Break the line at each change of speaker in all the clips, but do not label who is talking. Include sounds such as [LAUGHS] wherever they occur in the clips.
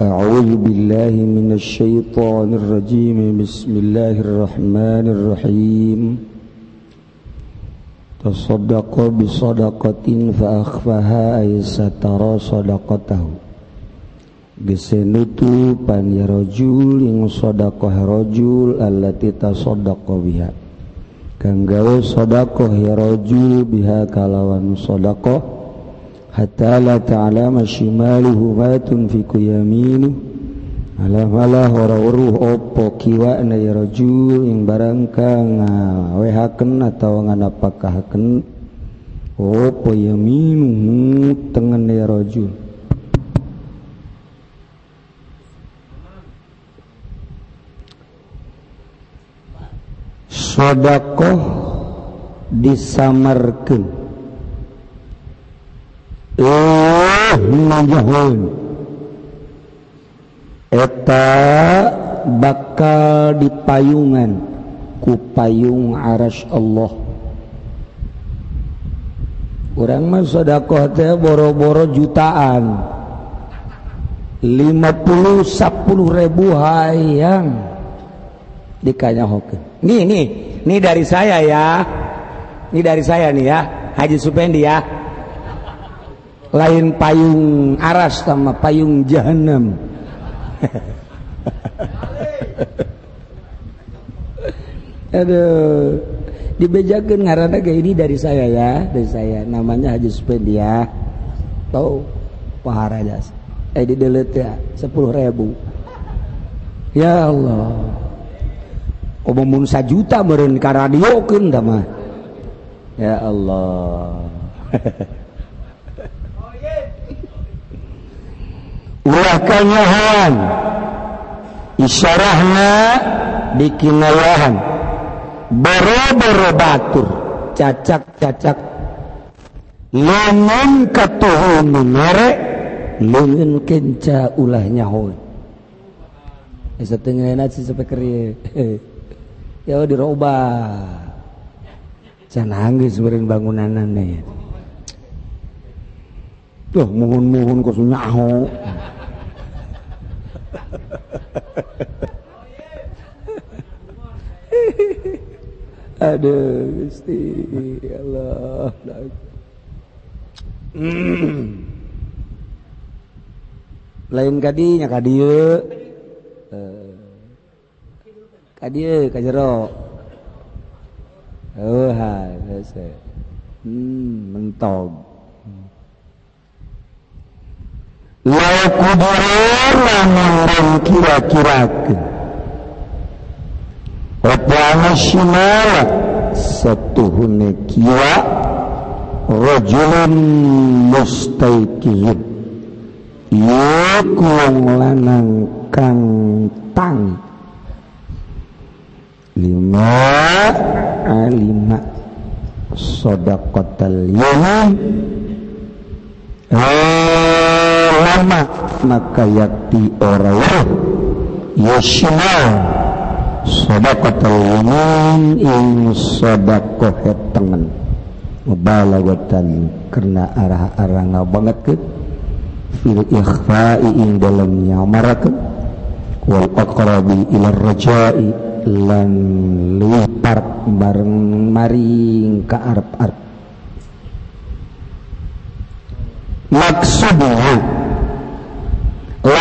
ji Bismillarahmanda soda ga sodako biha kalawan mushodaq. Hataala ta'ala mashimali huwatum vikuyamin ala- ora uru opo kiwak na roju ing barka ngawehaken natawa nga napakahaken opo yam ten roju Sabko disamarke. ta bakal dipayungan kupaung as Allah Hai kurang masukda boro-boro jutaan 5010.000 hari yang dinya ho Oke ini ini dari saya ya ini dari saya nih ya Haji Supendi ya lain payung aras sama payung jahanam [LAUGHS] aduh dibejakan ngarana kayak ini dari saya ya dari saya namanya Haji ya, tahu Pak jas eh di delete ya sepuluh ribu ya Allah omongun sajuta meren radio kan ya Allah [LAUGHS] nya isyarahnya dikenalahan be berbatur cacak-cacak langankat Tuhanrekca ulahnya dirubah Can bangunan Hai tuh mohon-mohunnya ha [LAUGHS] aduh mesti Allah hmm. eh. oh, Hai lem tadinya ka Hai ka kajero hai hmm, tobo bar kira-kiraku Hai satu kiwa rojuhan must aku meangkan tan Hai kali5 soda kota ulama maka yakti orang waruh yasma sadaqatul yamin ing sadaqah tangan mubalawatan karena arah-arah banget ke fil ikhfa'i ing dalam nyamarakan wal aqrabi ila rajai lan lipar bareng maring ka arep-arep maksudnya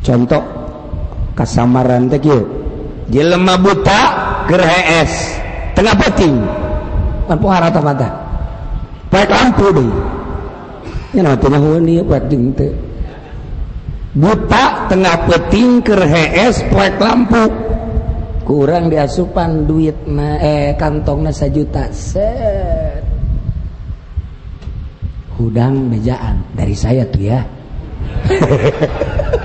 contoh kasamaran teh kieu jelema buta keur hees tengah peting kan ta mata baik lampu deui nya nama teh nuhun ieu paek ding teh buta tengah peting keur hees poek lampu kurang diasupan duit na, eh kantongna sajuta set hudang bejaan dari saya tuh ya [LAUGHS]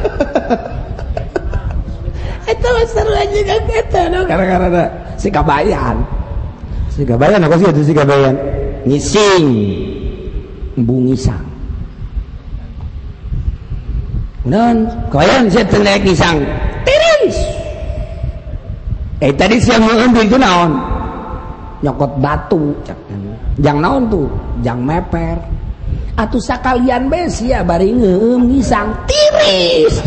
gara ngbung non ko eh tadi si itu naon nyokot batu jangan naon jangan atau kalian be ya baruang tiris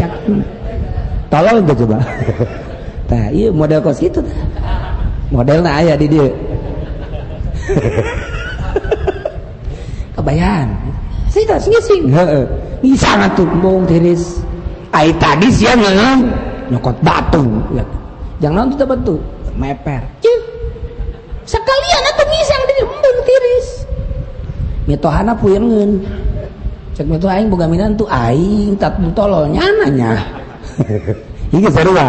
tolong coba [LAUGHS] Nah, iya model kos gitu. Modelnya ayah di dia. [LAUGHS] Kebayan. Saya tak ngising. Heeh. Ngisang atuh bong tiris. Ai tadi siang ngeung eh, eh. nyokot batu. Ya. Jangan nanti batu meper. Cih. Sekalian atuh ngisang di embung tiris. Mitohana puyeungeun. Cek mitoh aing boga minan tuh aing tak tolol nyana nya. [LAUGHS] seru sarua.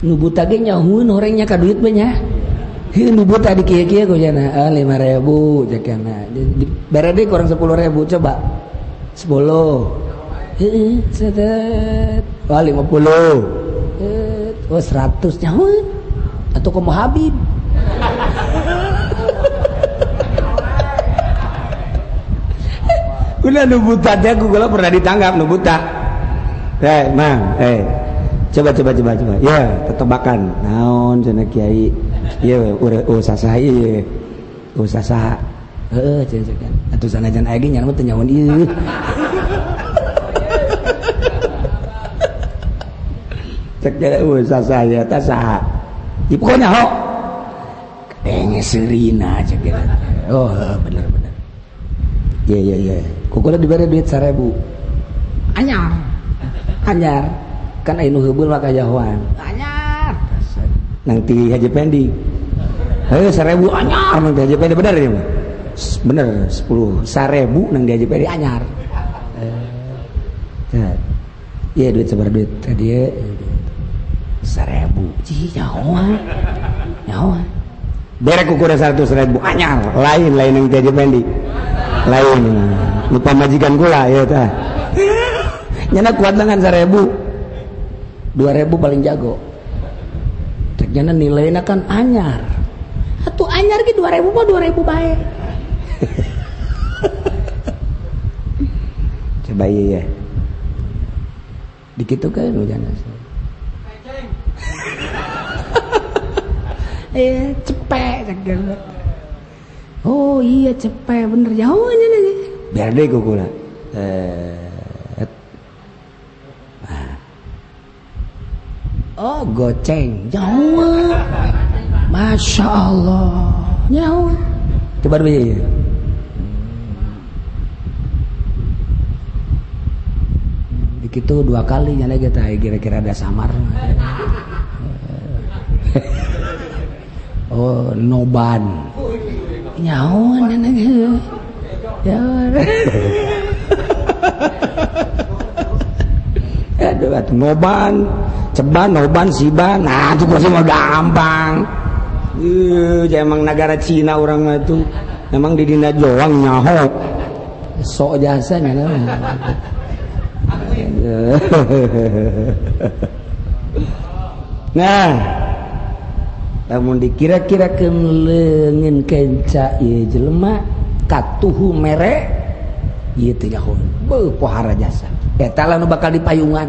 nubu aja nyahun orangnya ka duit banyak Hih nubu tadi kia kia kau jana ah, lima ribu jakana berarti kurang sepuluh ribu coba sepuluh Hih sedet wah lima puluh wah seratus nyahun atau kamu Habib Kuna nubuta aja gue pernah ditanggap nubuta. Eh, hey, mang, eh. Hey coba coba coba coba ya tetebakan naon cina kiai ya usaha saya usaha sah cenah cina atuh atau sana jangan lagi mah mau tanya ieu iya. cek usah oh, usaha saya tak sah di pokoknya ho kadenge eh, serina cek gitu. kira oh bener bener ya ya ya udah diberi duit seribu anyar anyar kan ayo nuhubul maka jahoan anyar nanti haji pendi heh seribu anyar nanti haji pendi bener ya mah bener sepuluh seribu nang di haji pendi anyar eh. iya duit sebar duit tadi ya seribu cih nyawa nyawa berek ukuran satu seribu anyar lain lain yang jadi pendi lain lupa majikan gula ya ta [LAUGHS] nyana kuat dengan seribu dua ribu paling jago ternyata nilainya kan anyar atau anyar ke 2000 mah ribu baik [LAUGHS] coba iya, iya. ya tuh kan hujan eh cepet tekjana oh iya cepet bener jauh aja nih biar deh gue eh Oh goceng Nyawa Masya Allah Nyawa Coba dulu ya, ya. Begitu dua kali nyala kita ya, Kira-kira ada samar Oh noban Nyawa Nyawa ya. [LAUGHS] Aduh, noban Oh, ban gampangang negara Cina orang itu memang diin Jowang nyaho sok jasanya nah [LAUGHS] namun di kira-kira ke legen keca jelma katuh merekhara jasa bakal diayungan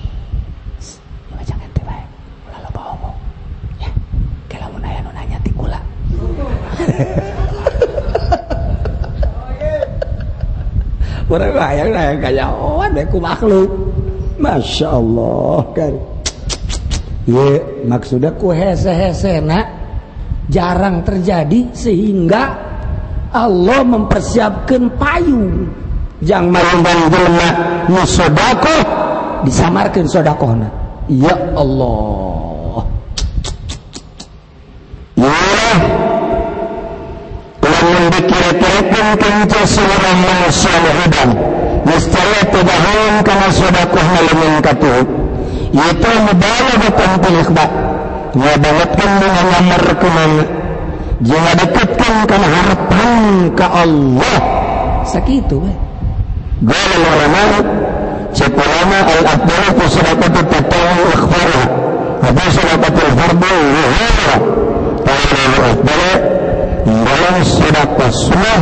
kayakku makhluk Masya Allah kan y maksudkuna jarang terjadi sehingga Allah mempersiapkan payung jangan membangbungnyashodaqoh disamarkan shodaqohna ya Allahu mungkin kau seorang manusia lehidan. Mestilah tegahan kena sudah kau halimin katu. Itu mudahlah betul pilih bak. Ya bangatkan dengan nomor kuman. Jangan dekatkan kena harapan ke Allah. Sakitu, eh? bay. Gala laraman Cepalama al-abdara tu sudah patut tetang ikhbara Apa sudah patut farbu Wuhara Tahu al-abdara Balang sudah pasulah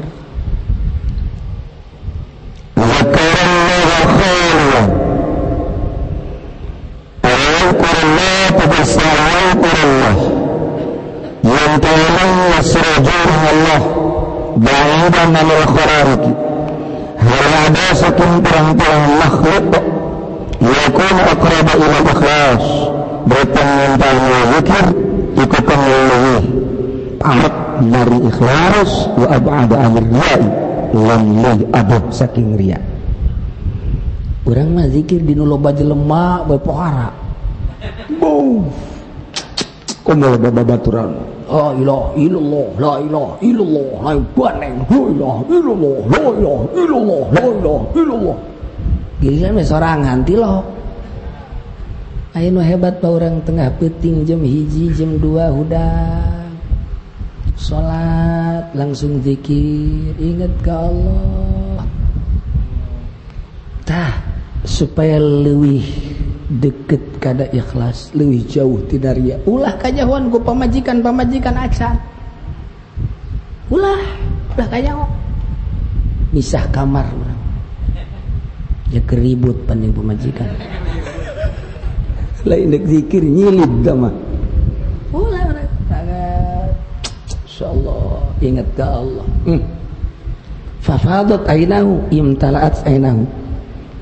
saking ria orang mah zikir di loba jelema bae pohara boom komo loba babaturan la ilaha illallah la ilaha illallah la baneng la ilaha illallah la ilaha illallah la ilaha illallah giliran ya mah sorangan ti lo ayo hebat pa orang tengah peting jam hiji jam dua hudang sholat langsung zikir ingat ke Allah tah supaya lebih deket kada ikhlas lebih jauh tidak ria ulah kajahuan ku pamajikan pamajikan acan ulah ulah kajawan. misah kamar orang ya keribut panjang pemajikan lain dek zikir nyilid sama ulah orang insyaallah ingat ke Allah hmm. fafadat ainahu imtalaat ainahu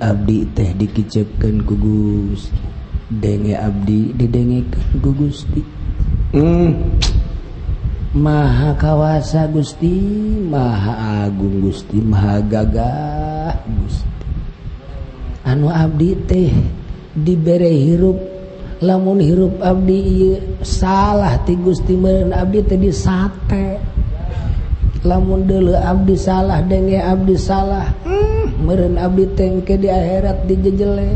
Abdi teh dikcepkan kugus denge Abdi didengegu Gusti hmm. Maha kawasa Gusti maha Agung Gusti ma gaga Gusti anu Abdi teh diberre hirup lamun hirup Abdi salah ti Gusti men Abdi dis sat lamun dulu Abdi salah denge Abdi salah meen Abdi tengke di akhirat di jejele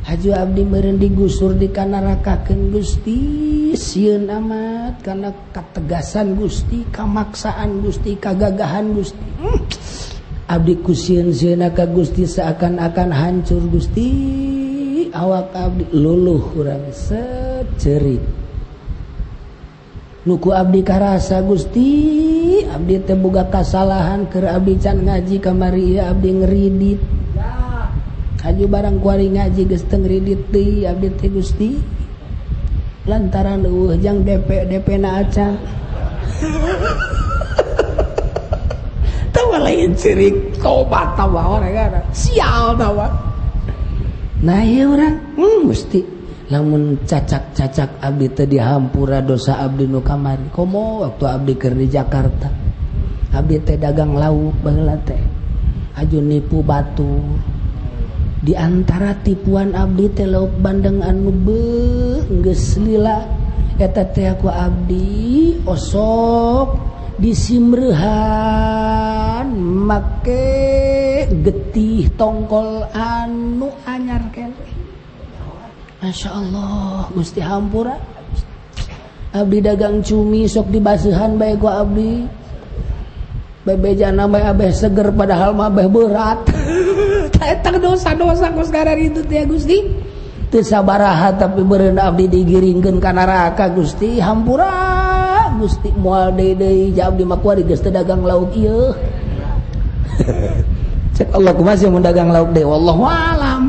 Haju Abdi merend di gusur di kanarakakken Gusti siun amat karena kategasan Gusti kamaksaan Gusti kagagahan Gusti hmm. Abdiiku Syaka Gusti seakan-akan hancur Gusti Awak Abdi luluh kurang se cerita ku Abdi karsa Gusti Abdi Tega kasalahan kerabi can ngaji kam Maria Abdidit Aju barang kuari ngaji geststeditdi Gusti lantaran dujang DPDP nacatawa [LAUGHS] lain cirik kau sial tawa na hmm, Gusti namun cacak-cacak Abit dihampura dosa Abdi Nu kamari kom waktu Abdikir di Jakarta Abit dagang lauk banget teh ajun nipu batu diantara tipuan Abdi laut Bandeng anu begeslila aku Abdi osok diimrhan make getih tongkol anu anyar Ken nih Masya Allah Gusti Hampur Abdi dagang cumi sok dibasuhan baikku Abdi bebe Abeh seger padahal Abeh berat [LAUGHS] dosa-dosaku sekarang itu Gusti tersahat tapi be Abdi digiringkan kanaka Gusti Hampura Gustial jawab di Mak dagang laut [LAUGHS] Allah masih mendagang laut de Allahualla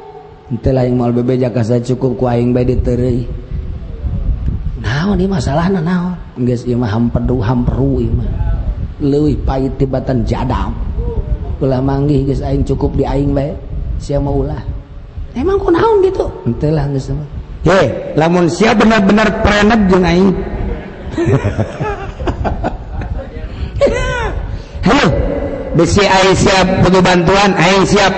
itulah yang mau bebe jaka saya cukup ku aing bae diteureuy naon ieu masalahna naon geus ieu mah hampedu hamperu ieu mah leuwih pait tibatan jadam ulah manggih geus aing cukup di aing bae sia mau ulah emang ku naon gitu henteu lah geus
mah Hei, lamun sia benar-benar perenep jeung aing. Halo, [LAUGHS] besi aing siap butuh bantuan, aing siap.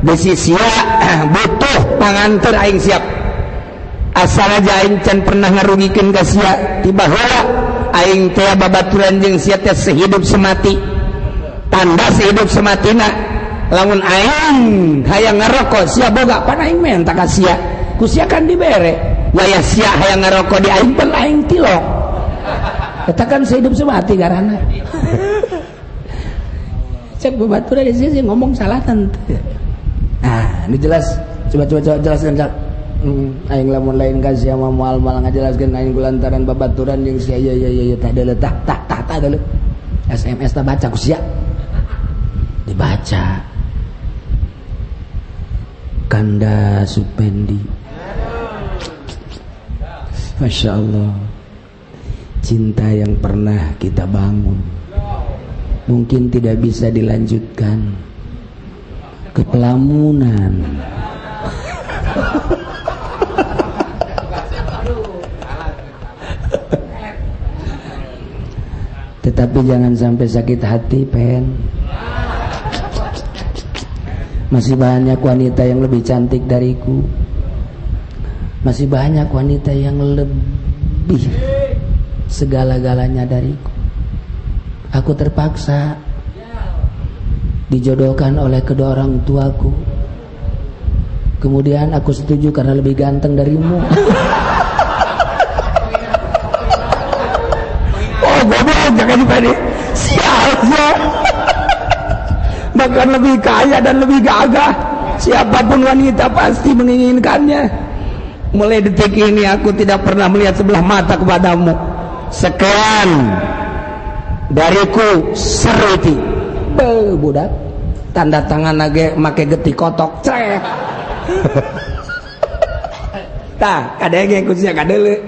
Besi siap butuh pangantur aing siap asal aja incen pernah ngarugikan ga tibaing baban siap sehidup semati tanda sehidup semati langun ayamngerrokok siapa nggak pan kukan dire yangngerrokok di kilokanhidupmatihana ngomong salah Nah, ini jelas. Coba coba coba jelaskan cak. Hmm, aing lamun lain kasih sama mual malang aja jelaskan aing gulantaran babaturan yang siapa ya ya iya, ya tidak ada letak tak tak tak deuleu. SMS tak baca ku siap Dibaca. Kanda Supendi. Masya Allah Cinta yang pernah kita bangun Mungkin tidak bisa dilanjutkan ke Pelamunan. Tetapi jangan sampai sakit hati, Pen. Masih banyak wanita yang lebih cantik dariku. Masih banyak wanita yang lebih segala-galanya dariku. Aku terpaksa dijodohkan oleh kedua orang tuaku. Kemudian aku setuju karena lebih ganteng darimu. oh, goblok jangan dipede. Sial, siapa? Ya. Bahkan lebih kaya dan lebih gagah. Siapapun wanita pasti menginginkannya. Mulai detik ini aku tidak pernah melihat sebelah mata kepadamu. Sekian dariku seruti be budak tanda tangan nage make getik kotok ceh, [LAUGHS] tah ada yang khususnya le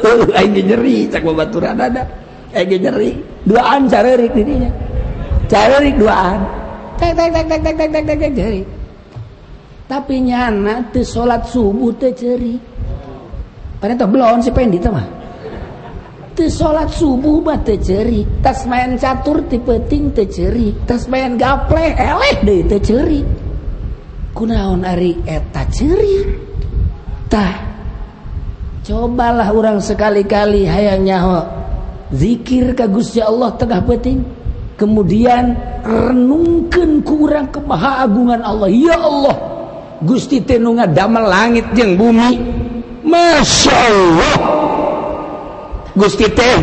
[LAUGHS] aing nyeri cak babaturan ada aing nyeri duaan carerik dirinya carerik duaan tek tek tek tek tek tek tek tek jari, tapi nyana teu salat subuh teh ceri padahal itu belon si pendi teh mah salat subuhbatcerri tas main catur tipeing te ceri tas main gap elek de ku cobalah orang sekali-kali haynya dzikir ka Guya Allah tengahgah peting kemudian renungken kurang kepahaagan Allah ya Allah
Gusti tenungan dama langit yang bumi Masya Allah Gusti teh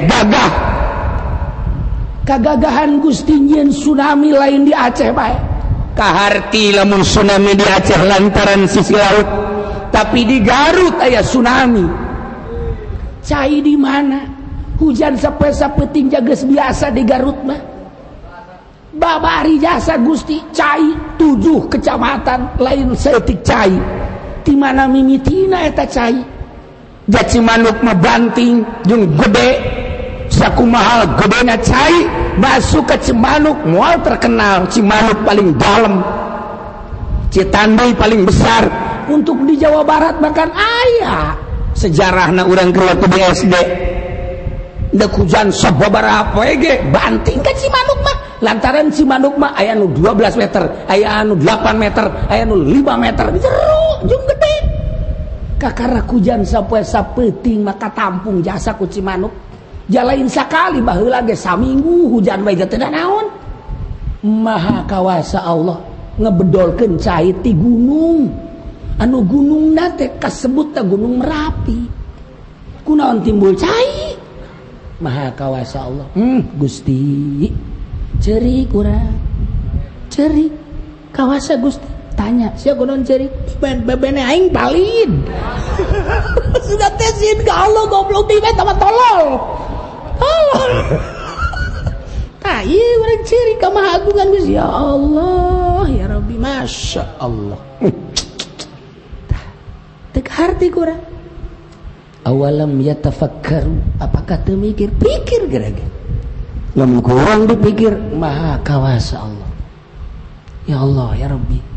kegagahan Gustin Yin tsunami lain diaehtsunami di acar lantaran sisi laut tapi di Garrut Ay tsunami cair di mana hujan sepesa petin jagas biasa diga Garutmah bajasa Gusti Ca 7 Kecamatan lain Celtik cair dimana mimitina tak cair Cimanuk bantingjung gede saku mahal gedenya cair masuk ke Cimanukmawal terkenal Cimanuk paling dalam cindo paling besar untuk di Jawa Barat makan ayaah sejarah na hujanbara apa banting Ci lantaran Cimanukma ayanu 12 meter aya anu 8 meter ayanu 5 meterjungtik Kakara hujan sapasa peting maka tampung jasa kuci manuk jalan sakali bahu lagi saminggu hujan baikga naon Maha kawasa Allah ngebedolken caiti gunung anu gunung na kas sebut gunung Merapi kuon timbul cair ma kawas Allah hmm, Gusti ceri kawasa Gusti tanya si gonon ceri bebene aing palin [LAUGHS] sudah tesin ke Allah goblok di bet sama tolol tolol orang [LAUGHS] nah, iya orang ceri kamah agungan ya Allah ya Rabbi Masya Allah tek hati kura awalam yatafakkaru apakah temikir pikir gerage lamun kurang dipikir maha kawasa Allah ya Allah ya Rabbi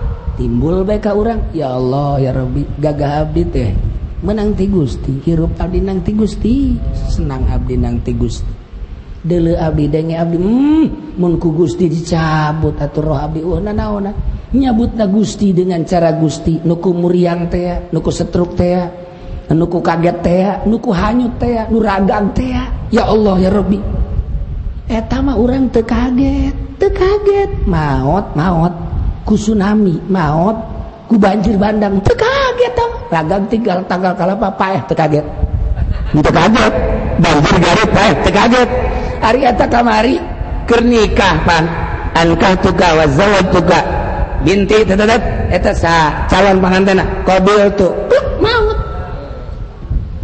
timbul baik orang ya Allah ya Rabbi gagah abdi teh menang ti Gusti hirup abdi nang ti Gusti senang abdi nang ti Gusti dele abdi dengi abdi hmm mun Gusti dicabut atau roh abdi oh nana oh, nyabut nyabutna Gusti dengan cara Gusti nuku muriang teh nuku setruk teh nuku kaget teh nuku hanyut teh nu ragang teh ya Allah ya Rabbi eta mah urang teu kaget teu kaget maot maot ku tsunami maut ku banjir bandang teu kaget tong ragam tinggal tanggal kalapa paeh teu kaget teu kaget banjir garut paeh teu kaget ari eta kamari keur nikah pan ankah tuka wa tuka binti tetetet. eta sa calon pangantena kobil tu maut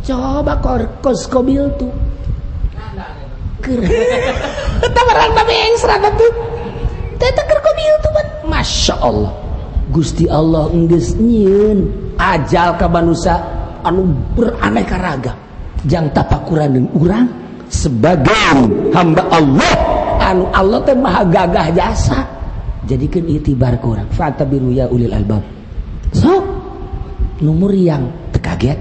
coba korkos qabil tu keur eta barang babe yang serat tuh tetap keur kobil tu pan [LAUGHS] Masya Allah Gusti Allah ngesnyin ajal kabanusa anu beraneka raga jang tapakuran dan urang sebagai hamba Allah anu Allah teh maha gagah jasa jadikan itibar kurang biru ya ulil albab so numur yang tekaget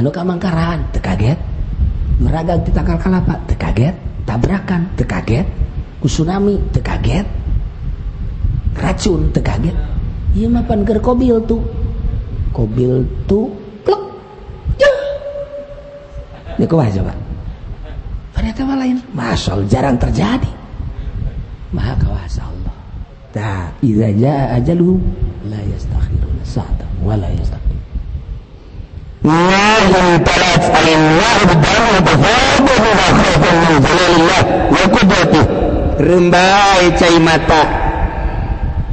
anu kamangkarahan tekaget meragang di tangkal kalapa tekaget tabrakan tekaget tsunami tekaget racun terkaget iya mah panker kobil tuh kobil tuh plek jah, ini kau pak ternyata mah lain masal jarang terjadi maha kawasa Allah nah idza jaa lu la yastakhiruna sa'atan wa la yastaqdim ما cai mata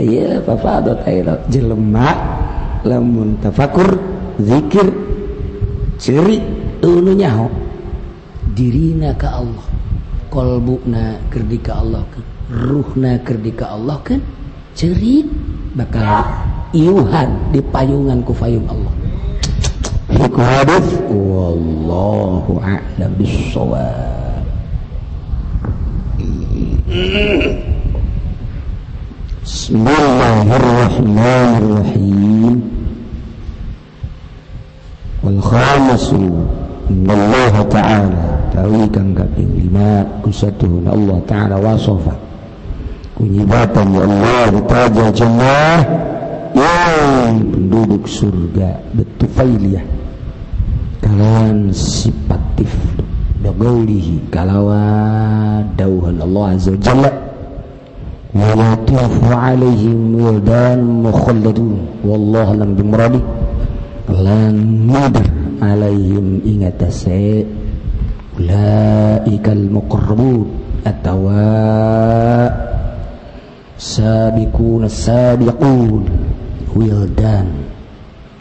ya papa jelemak le tafakur
dzikir ciri ilnyahu
dirina ke Allah qolbukna kredi ke Allah kan ruhna kredi ke Allah kan ceri bakal Ihan diayungan ku Fayung Allah
wallbi [CLEARS THROAT] بسم الله الرحمن الرحيم والخامس تعالى tawikan kami lima kusatuhun Allah Ta'ala wasofa kunyibatan ya Allah ditaja jannah yang penduduk surga betufailiyah kalawan sifatif dogaulihi kalawa dauhan Allah Azza Jalla Quan Wa waalahimdan modaunwalalang la alayhim inga taselaal moqbu attawa sabi ku nas wildan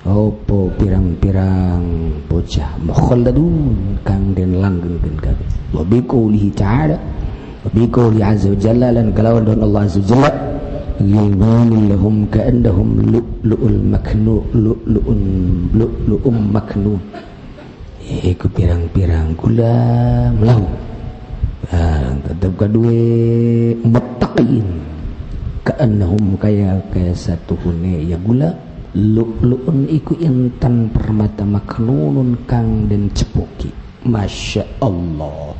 opo pirang-pirang bocah mokhodaun kang den lang dan ka wabi ko nihhi caada biqouli azza wa jalla lan galawal don Allah azza wa jalla ghibanin lahum ka'annahum lu'lu'ul maknu lu'lu'un lu'lu'um maknu iku eh, pirang-pirang kula melau ah tetep kadue metakin ka'annahum kaya kaya satu hune ya gula lu'lu'un iku intan permata maknunun kang den cepuki Masya Allah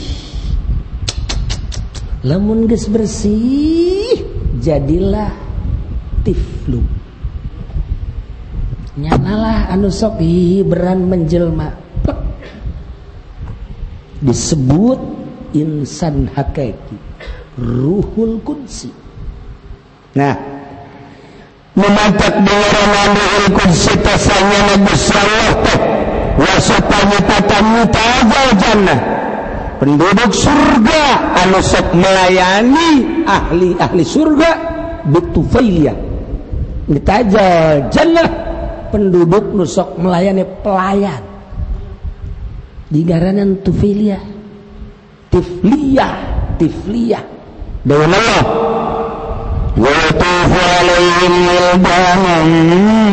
lamun geus bersih jadilah tiflu nyanalah anu sok hiberan menjelma disebut insan hakiki ruhul kunsi
nah memantak dengan anu ruhul kunsi tasanya Nabi Sallallahu Alaihi Wasallam wasatanya jannah penduduk surga anu sok melayani ahli-ahli surga bitufailiyah ditajal jannah penduduk nusok melayani pelayan di garanan tufilia tiflia. tifliyah dengan Allah yatufu alaihim wildanun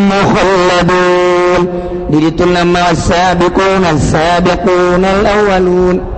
mukhalladun
nama sabikun al-sabikun al awalun.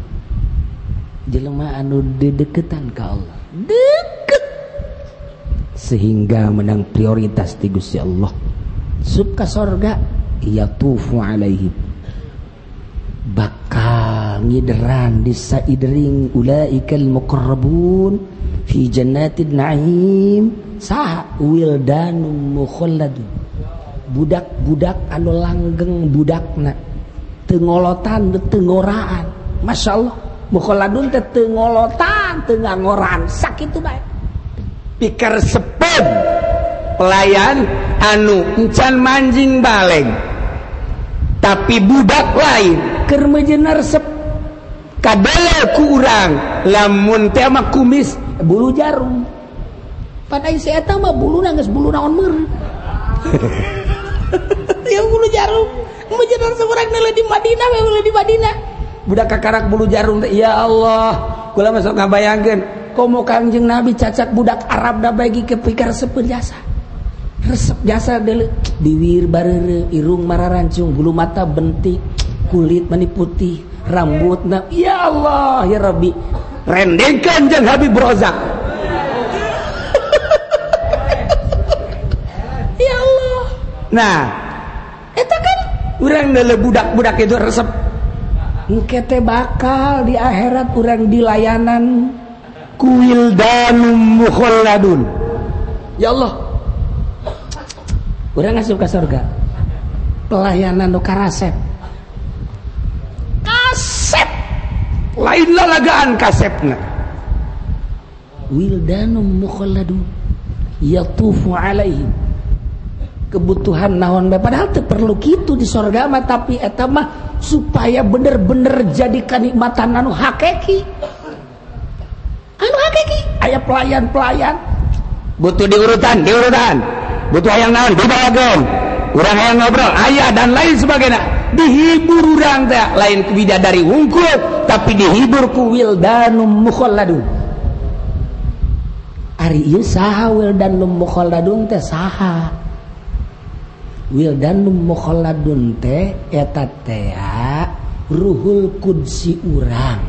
jelema anu dedeketan ka Allah deket sehingga menang prioritas di Gusti Allah subka sorga yatufu alaihi bakal ngideran di saidering ulaikal muqarrabun fi jannatin na'im sah wildanum mukhalladun budak-budak anu langgeng budakna tengolotan tengoraan Masya Allah untanransak itu
pikir sepet pelayan anu hujan manjing balleg tapi bubak lain kejener kanya kurang lamun kumis
bulu jarum pada is bulu nang [LAUGHS] jarum di Madina di Madinah budak kakarak bulu jarum ya Allah kula masuk ngabayangkeun komo kangjeng Nabi cacat budak Arab da bagi kepikar sepeun jasa resep jasa deuleu diwir bareure irung mararancung bulu mata bentik kulit mani putih rambutna ya Allah ya Rabbi rendeng jeung Habib Rozak [LAUGHS] ya Allah nah itu kan orang budak-budak itu resep kete bakal di akhirat kurang di layanan kuildanun ya Allah udah ngasil ke surga pelayananep lainlagaan kasepnya kebutuhan naon perlu gitu di sogama tapi etmah supaya bener-bener jadi kenikmatan annu haki aya pelayan-pelayan butuh di urutan di urutan butuh aya orang ngobrol ayah dan lain sebagai dihiburrang tak lain ke bidadari ungkup tapi dihiburku dan mu dan dan mo ruhul kunsi urang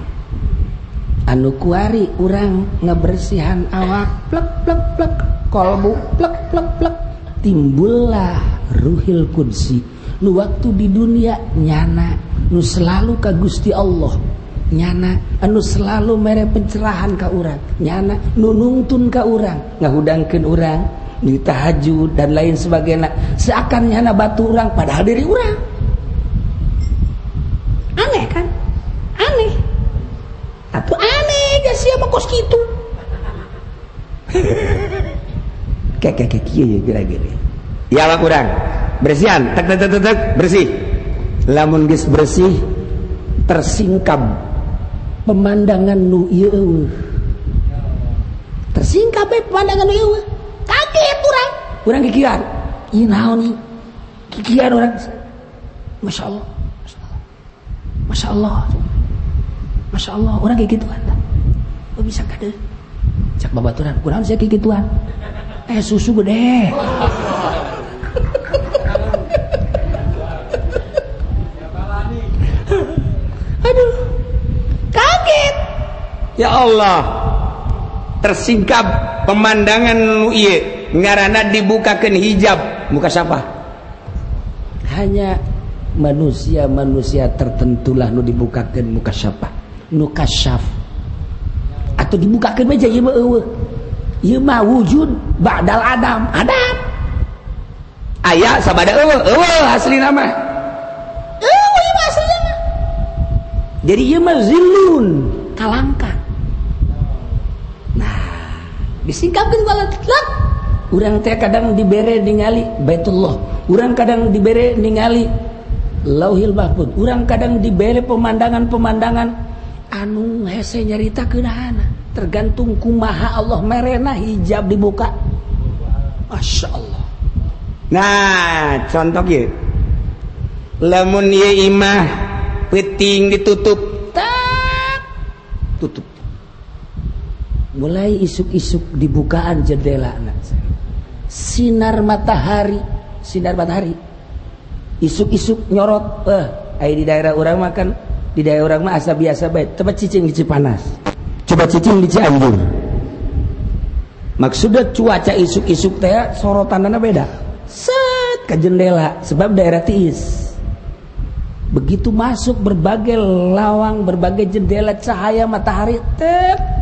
anu kuari urang ngebersihan awak plek plek plek kalau bu plek plek plek timbullah ruhil kunsi nu waktu di dunia nyana nu selalu kagusti Allah nyana anu selalu mere pencerahan kau t nyana nuungun kau urang ngahudangke urang, di tahajud dan lain sebagainya seakan nyana batu orang padahal diri orang aneh kan aneh atau aneh gak siapa kos gitu kayak kayak kayak kia ya gara-gara ya lah kurang bersihan tek tek tek tek bersih lamun gis bersih tersingkap pemandangan nu iya tersingkap eh, pemandangan nu iya Kedep orang. Orang kegian. Iya naon nih. Kegian orang. Masya Allah. Masya Allah. Masya Allah. Orang kayak gitu kan. Oh bisa kade. Cak babaturan. Kurang saya kayak gituan. Eh susu gede. Aduh. Kaget. Ya Allah. Tersingkap pemandangan lu ieu ngaranan dibukakan hijab mukasyaapa hanya manusia-manusia tertentulah Nu dibukakan mukasyaapa mukaaf atau dibukakan Adamahli jadi nah disingngkapkan balalak teh kadang diberre ningali Betullah kurang kadang diberreali lahilba pun kurang kadang diberre pemandangan- pemandangan anu hese nyaritakenhana tergantungku Maha Allah mererena hijab dibuka Asya Allah nah contohmah ditutupup mulai isuk-isup dibukaan jendela anak sinar matahari sinar matahari isuk-isuk nyorot eh ayo di daerah orang makan di daerah orang mah asa biasa baik coba cicing di panas, coba cicing di Cianjur maksudnya cuaca isuk-isuk teh mana beda set ke jendela sebab daerah tiis begitu masuk berbagai lawang berbagai jendela cahaya matahari tep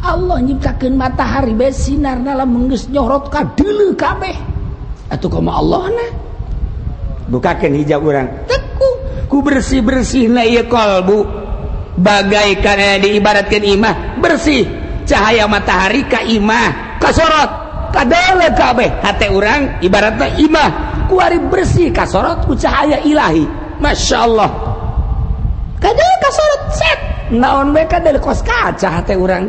Allah nyikaken matahari besinar meng nyorot ka dulu kabeh Allah buka hijaab orangku bersih-bersih na qalbu bagaikan diibaratkan Imah bersih cahaya matahari Ka Imah kasorot ka kabehhati orang ibaratnya Imah kuari bersih kasorotku cahaya Ilahi Masya Allah kast naon ko kaca orang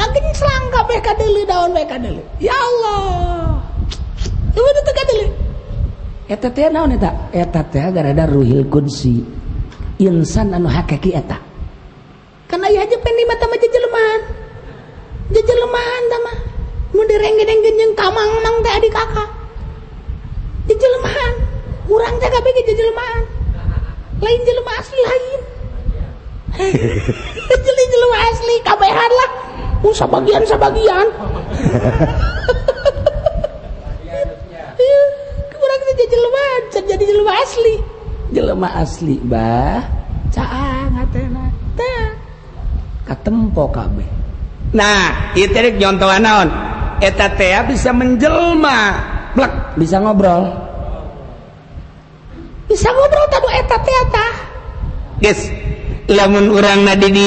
Daging selang kabeh kadeli daun bae kadeli. Ya Allah. Ibu itu kadeli. Eta teh ya, naon eta? Eta teh ya, gara ruhil kunsi. Insan anu hakiki eta. Karena ya aja peni mata mah jejelemahan. Jejelemahan tama. Mau direngge-dengge yang kamang mang teh adik kakak. Jejelemahan. kurang teh kabeh ge Lain jelema asli lain. [LAUGHS] Jelema asli kabehan lah. Uh, sebagian sebagian [LAUGHS] asli jelelma aslihkab nah contohon eteta bisa menjelma Black bisa ngobrol Hai bisa ngobrol tab eteta hilangun orang Nadi di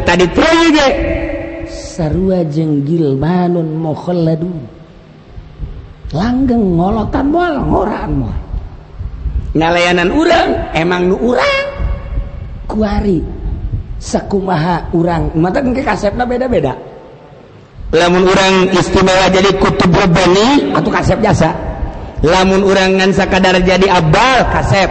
tadi serua jenggilun mo langgenglotan bo ngalayanan ulang emang nu orangrang kuari sakumaha urang mata kas beda-beda lamun orang istimewa jadi atau kasep jasa lamun urangansadara jadi abal kasep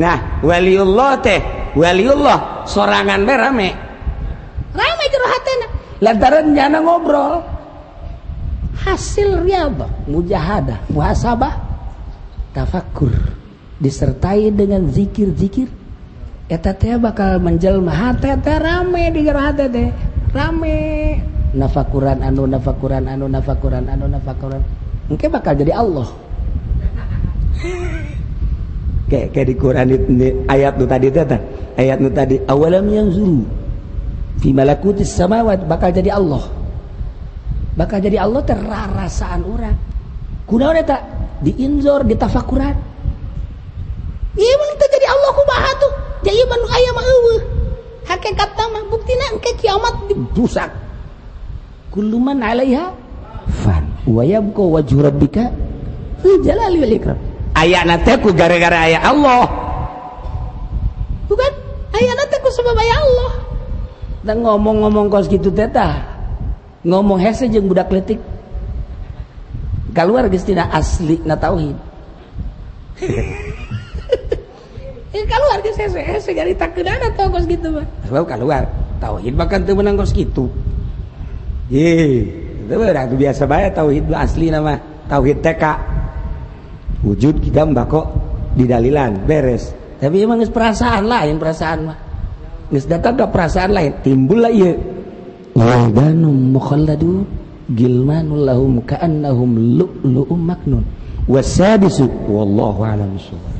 Nah, waliullah teh, waliullah sorangan be rame. Rame hatena. Lantaran jana ngobrol. Hasil riyadhah, mujahadah, muhasabah, tafakur disertai dengan zikir-zikir eta teh bakal menjelma hate teh rame di jero hate teh. Rame nafakuran anu nafakuran anu nafakuran anu nafakuran. Mungkin bakal jadi Allah kayak kayak di Quran itu ayat nu tadi itu ayat nu tadi awalam yang zuru fi malakutis samawat bakal jadi Allah bakal jadi Allah terarasaan orang orang tak diinzor ditafakuran iya mana tak jadi Allah ku bahat tuh jadi manu ayam mah eueuh hakikat mah nak ke kiamat dibusak kuluman alaiha fan wa wajurabika wajhu ayah nateku gara-gara ayah Allah bukan ayah nateku sebab ayah Allah dan ngomong-ngomong kos gitu teta ngomong hese jeng budak letik keluar gestina asli na tauhid ya [LAUGHS] eh, keluar geus hese hese gari takeunana tau kos gitu mah sebab keluar tauhid bahkan tuh menang kos gitu ye itu berarti biasa banget tauhid asli nama
tauhid TK wujud kita di dalilan beres
tapi emang perasaan lain perasaan mah
geus datang ke perasaan lain timbul lah ieu
waldanum mukhalladu gilmanul lahum ka'annahum lu'lu'um maknun
wasadisu wallahu a'lam bissawab